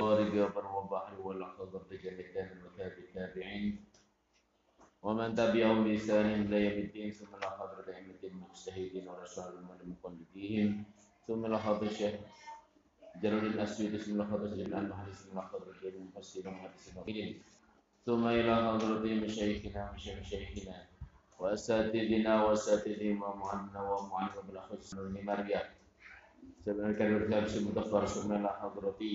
طارق بر وبحر والأخضر بجنة وتاب التابعين ومن تبعهم بإحسان إلى يوم الدين ثم إلى حضرة أئمة المجتهدين ورسول المقلدين ثم إلى حضرة الشيخ جلال الأسود ثم إلى حضرة جميع المحدثين ثم إلى حضرة جميع المفسرين والمحدثين ثم إلى حضرة مشايخنا ومشايخنا وأساتذنا وأساتذهم ومعنا ومعنا بالأخص من مريم سبحانك الكريم المتفر سبحان الله حضرتي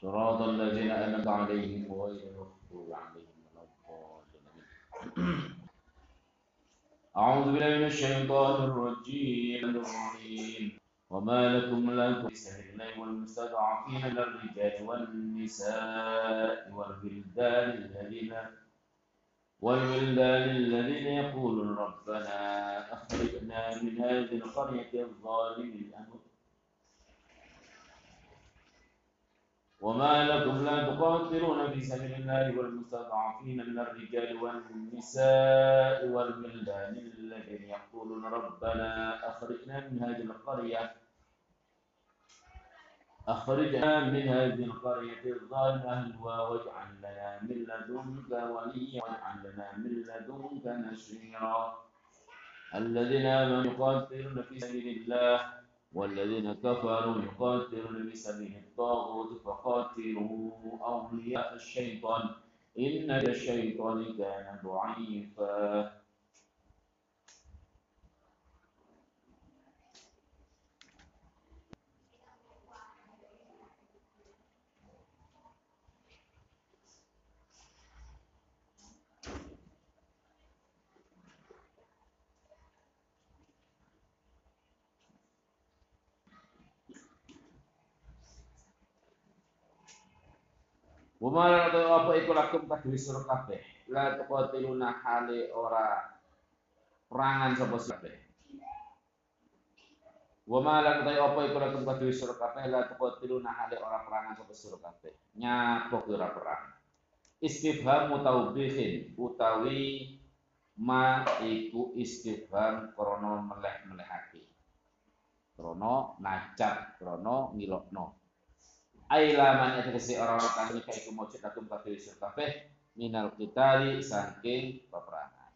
صراط الذين أنعمت عليهم غير المغضوب عليهم ولا الضالين. أعوذ بالله من الشيطان الرجيم. الرحيم وما لكم لا تسهل والمستضعفين من الرجال والنساء والولدان الذين والولدان الذين يقولون ربنا أخرجنا من هذه القرية الظالم وما لكم لا تقاتلون في سبيل الله والمستضعفين من الرجال والنساء والولدان الذين يقولون ربنا أخرجنا من هذه القرية. أخرجنا من هذه القرية الظالمة أهلها واجعل لنا من لدنك وليا واجعل لنا من لدنك نصيرا. الذين آمنوا يقاتلون في سبيل الله والذين كفروا يقاتلون بسبيل الطاغوت فقاتلوا أولياء الشيطان. إن الشيطان كان ضعيفا. Wama lan apa iku lakum kadhe suruh kabeh. La tuqatiluna hale ora perangan sapa kabeh. Wama lan apa iku lakum kadhe suruh kabeh la tuqatiluna hale ora perangan sapa suruh kabeh. Nyapok ora perang. Istifham mutawbihin utawi ma iku istifham krana meleh-melehake. Krana najab, krana ngilokno. Ailaman itu kesi orang-orang kami kayak iku mojid akum kabeh sir kabeh minal qitali saking peperangan.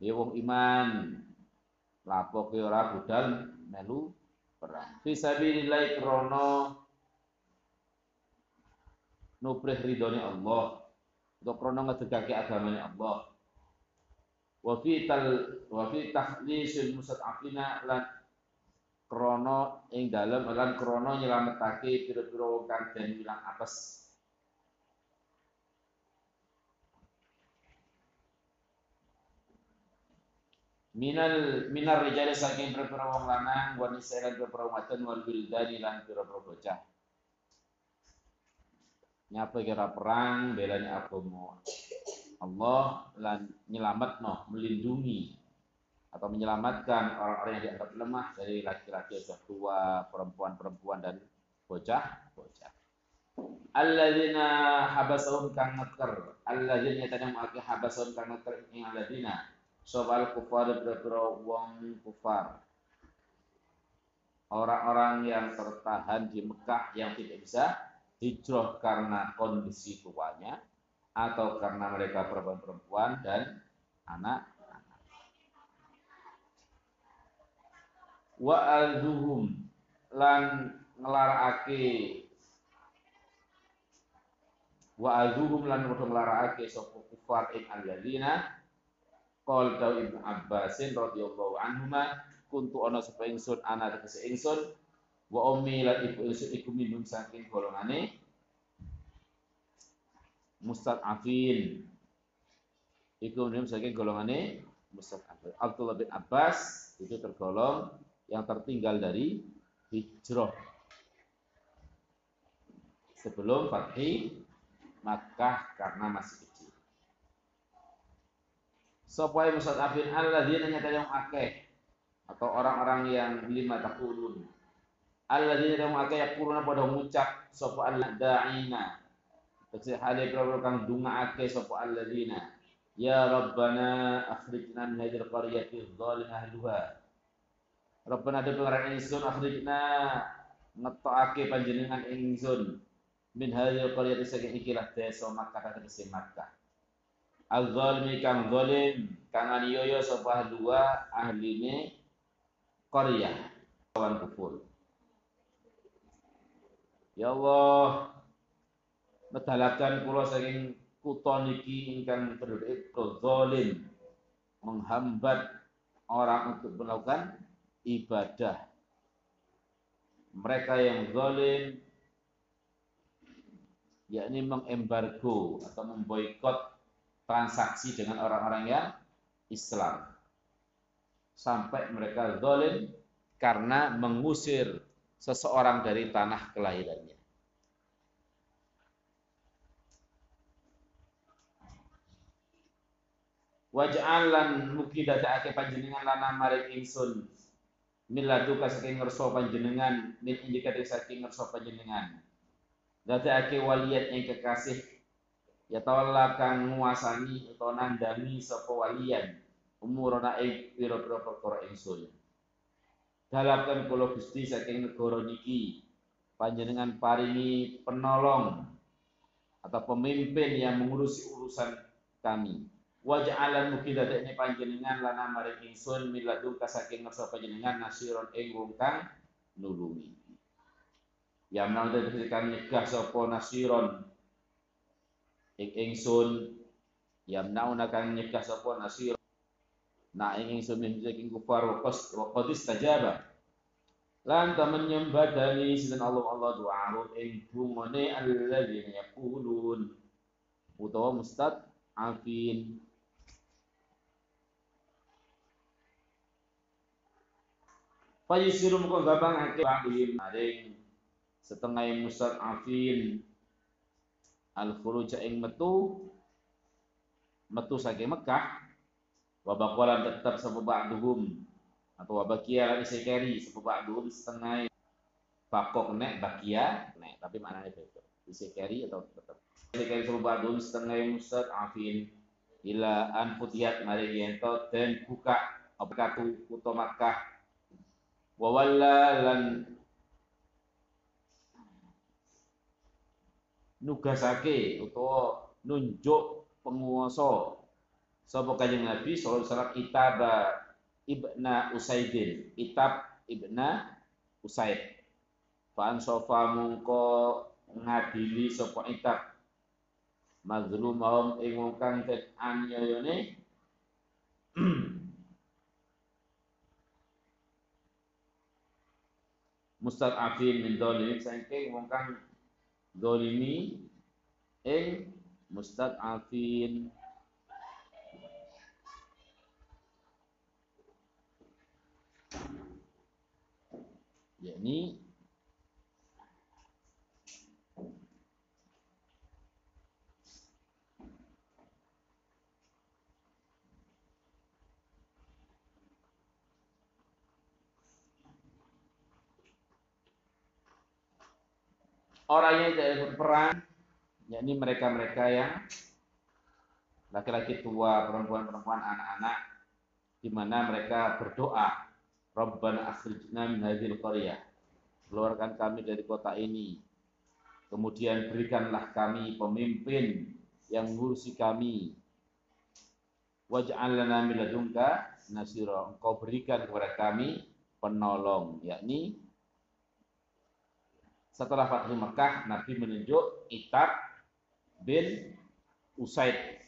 Ya wong iman lapo ke ora budal melu perang. Fi sabilillah krana nubrih ridhone Allah. Untuk krana ngedegake agamane Allah. Wa fi tal wa mustad'afina lan krono ing dalem lan krono nyelametake pira-pira wong kang den ilang apes. Minal minar rijal saking pira-pira wong lanang wa nisa lan pira-pira wadon lan pira-pira bocah. Nyapa kira perang belanya agama Allah lan nyelametno melindungi atau menyelamatkan orang-orang yang dianggap lemah dari laki-laki yang tua, perempuan-perempuan dan bocah-bocah. Alladzina habasahum kang neker, alladzina tadang maki habasahum kang neker ing alladzina sobal kufar berpura wong kufar. Orang-orang yang tertahan di Mekah yang tidak bisa hijrah karena kondisi tuanya atau karena mereka perempuan-perempuan dan anak wa alzuhum lan nglarakake. Wa alzuhum lan padha nglarakake sapa kufar ing alladzina? Qol daw ibnu abbasin radhiyallahu anhuma kuntu ana sapa ingsun ana tegese ingsun wa ummi lan ibu ingsun iku minum saking golongane mustad'afin. Iku minum saking golongane mustad'afin. Abdullah bin Abbas itu tergolong yang tertinggal dari hijrah. sebelum Fathi Makkah karena masih kecil. Sopai mustadafin alladzina nyata yang akeh atau orang-orang yang lima takulun. Alladzina yang akeh yakuluna pada ngucap sapa da'ina. Tegese hale pira kang dungaake sapa alladzina. Ya Rabbana akhrijna min hadhil qaryati dhalim ahluha. Rabbana de pengaran ingsun akhrijna ngetokake panjenengan ingsun min hadhil qaryati saking ikilah desa Makkah tegese Makkah. Al-zalimi kang zalim kang aniaya sapa dua ahline qaryah lawan kufur. Ya Allah, medalakan kula saking kutha niki ingkang penduduk zalim menghambat orang untuk melakukan ibadah. Mereka yang zalim yakni mengembargo atau memboikot transaksi dengan orang-orang yang Islam. Sampai mereka zalim karena mengusir seseorang dari tanah kelahirannya. Waj'alan mugi dadekake panjenengan lana maring ingsun miladuka saking ngerso panjenengan min indikati saking ngerso panjenengan. Dadekake waliat yang kekasih ya tawalla kang nguasani utawa nandani sapa walian umurana ing pira-pira perkara ingsun. Dalapkan kula Gusti saking negara niki panjenengan paringi penolong atau pemimpin yang mengurusi urusan kami waj'alan mugi dadekne panjenengan lana maring ingsun miladung saking ngersa panjenengan nasiron ing wong kang nulungi. Ya menang dari kang nyegah sapa nasiron ing ingsun ya menang kang nyegah sapa nasiron na ing ingsun min saking kufar wa qas wa qad istajaba. Lan ta menyembadani sinten Allah Allah du'a'un ing bungone alladzina yaqulun utawa mustad afin Fayusiru muka gampang ake wahim. Maring setengah afin. Al khuruj ing metu. Metu saking Mekah. Wa baqalan tetap sapa ba'duhum atau wa bakia lan isi keri sapa ba'duhum setengah. Bakok nek bakia nek. Tapi maknanya beda isi keri atau tetap. Isi keri sapa ba'duhum setengah afin. Ila an futiyat mari yento dan buka. Apa kuto Makkah wa walla lan nugasake utawa nunjuk penguasa. Sapa kanjeng Nabi sallallahu alaihi wasallam itaba ibna Usaidin. Itab ibna Usaid. Fa'an sofa mungko ngadili sapa itab mazlumahum ing wong kang den anyayane mustad'afin min dzalimin saking wong kang dolimi ing mustad'afin. Yakni orang yang tidak ikut perang yakni mereka-mereka yang laki-laki tua, perempuan-perempuan, anak-anak di mana mereka berdoa Rabbana akhrijna min hadhil qaryah. Keluarkan kami dari kota ini. Kemudian berikanlah kami pemimpin yang ngurusi kami. Waj'al lana min ladunka nasira. Engkau berikan kepada kami penolong yakni setelah Fathu Mekah, Nabi menunjuk Itab bin Usaid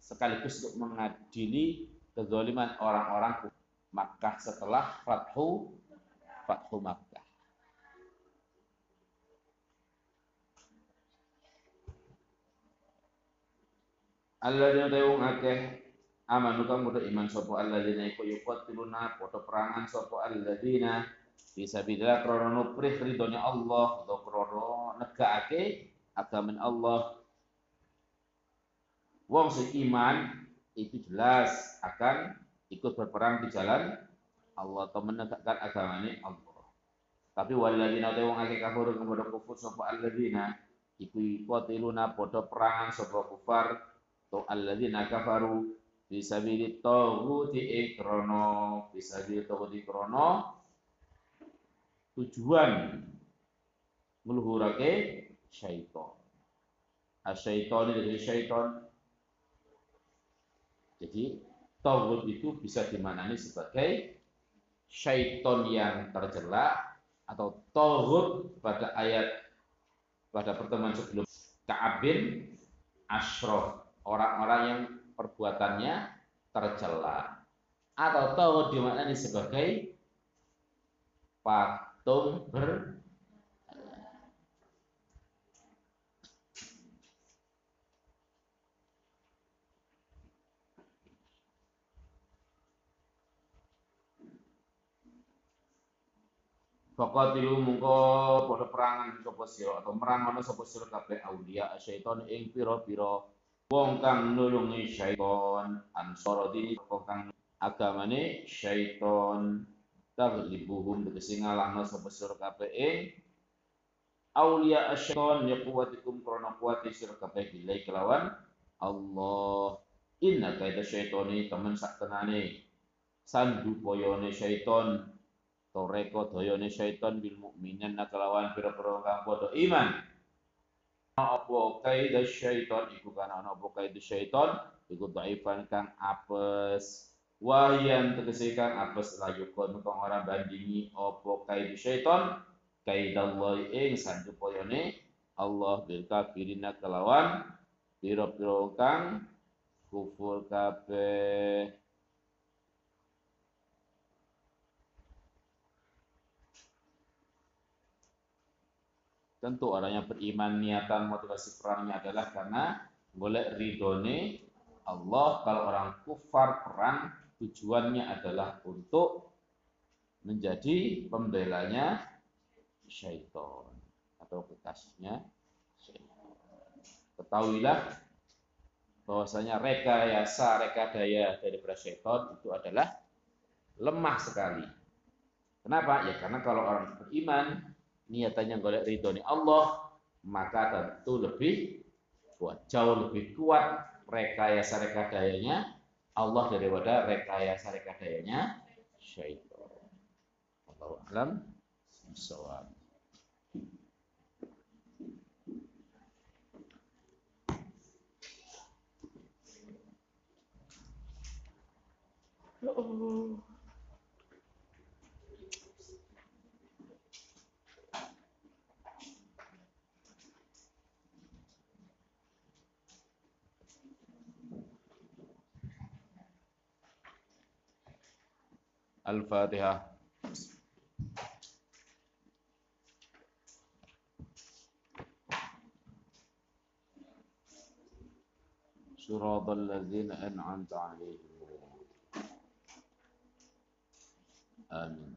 sekaligus untuk mengadili kezaliman orang-orang Makkah setelah Fathu Fathu Makkah. Alladzina tayung akeh amanu kang iman sapa alladzina iku yuqatiluna padha perangan sapa alladzina bisa bila krono nuprih ridhonya Allah atau krono negakake agama Allah. Wong sing iman itu jelas akan ikut berperang di jalan Allah atau menegakkan agamanya Allah. Tapi waladina te wong akeh kafir kemudian kufur sapa alladzina iku qatiluna padha perangan sapa kufar to alladzina kafaru. Bisa sabili taghuti ikrono bisa sabili taghuti ikrono tujuan meluhurake syaitan. Asyaiton dari syaitan. Jadi Tauhid itu bisa dimaknani sebagai syaiton yang tercela atau Tauhid pada ayat pada pertemuan sebelum Ka'ab bin Ashraf. Orang-orang yang perbuatannya tercela atau Tauhid dimaknani sebagai patung ber Faqatilu mungko padha perangan sapa sira atau merangono sapa sira kabeh aulia syaiton ing pira-pira wong kang nulungi syaiton. Ansara dini kang agamane syaiton taglibuhum tegese ngalahno sapa sira kabeh ing. Aulia syaiton ya kuwatikum krana kuwati sira kabeh bilai kelawan Allah. Inna kaida syaitoni temen sak tenane. Sandu poyone syaiton. Toreko doyone syaiton bil mukminin nakalawan pira-pira kang padha iman. Apa kaidah syaiton? Iku kana ana apa kaidah syaiton? Iku dhaifan kang apes wahyan tegese kang apes layu kon kang ora bandingi apa kaidah syaiton kaidah Allah ing sanjupayane Allah bil kafirina kelawan pira-pira kang kufur kabeh Tentu orang yang beriman niatan motivasi perangnya adalah karena boleh ridhone Allah. Kalau orang kufar perang tujuannya adalah untuk menjadi pembelanya syaitan atau kekasihnya. Ketahuilah bahwasanya rekayasa rekadaya dari syaitan itu adalah lemah sekali. Kenapa? Ya karena kalau orang beriman niatannya golek ridhoni Allah, maka tentu lebih kuat, jauh lebih kuat rekayasa rekadayanya Allah daripada rekayasa rekadayanya syaitan. Allah alam bisawab. Oh. الفاتحة. صراط الذين أنعمت عليهم. آمين.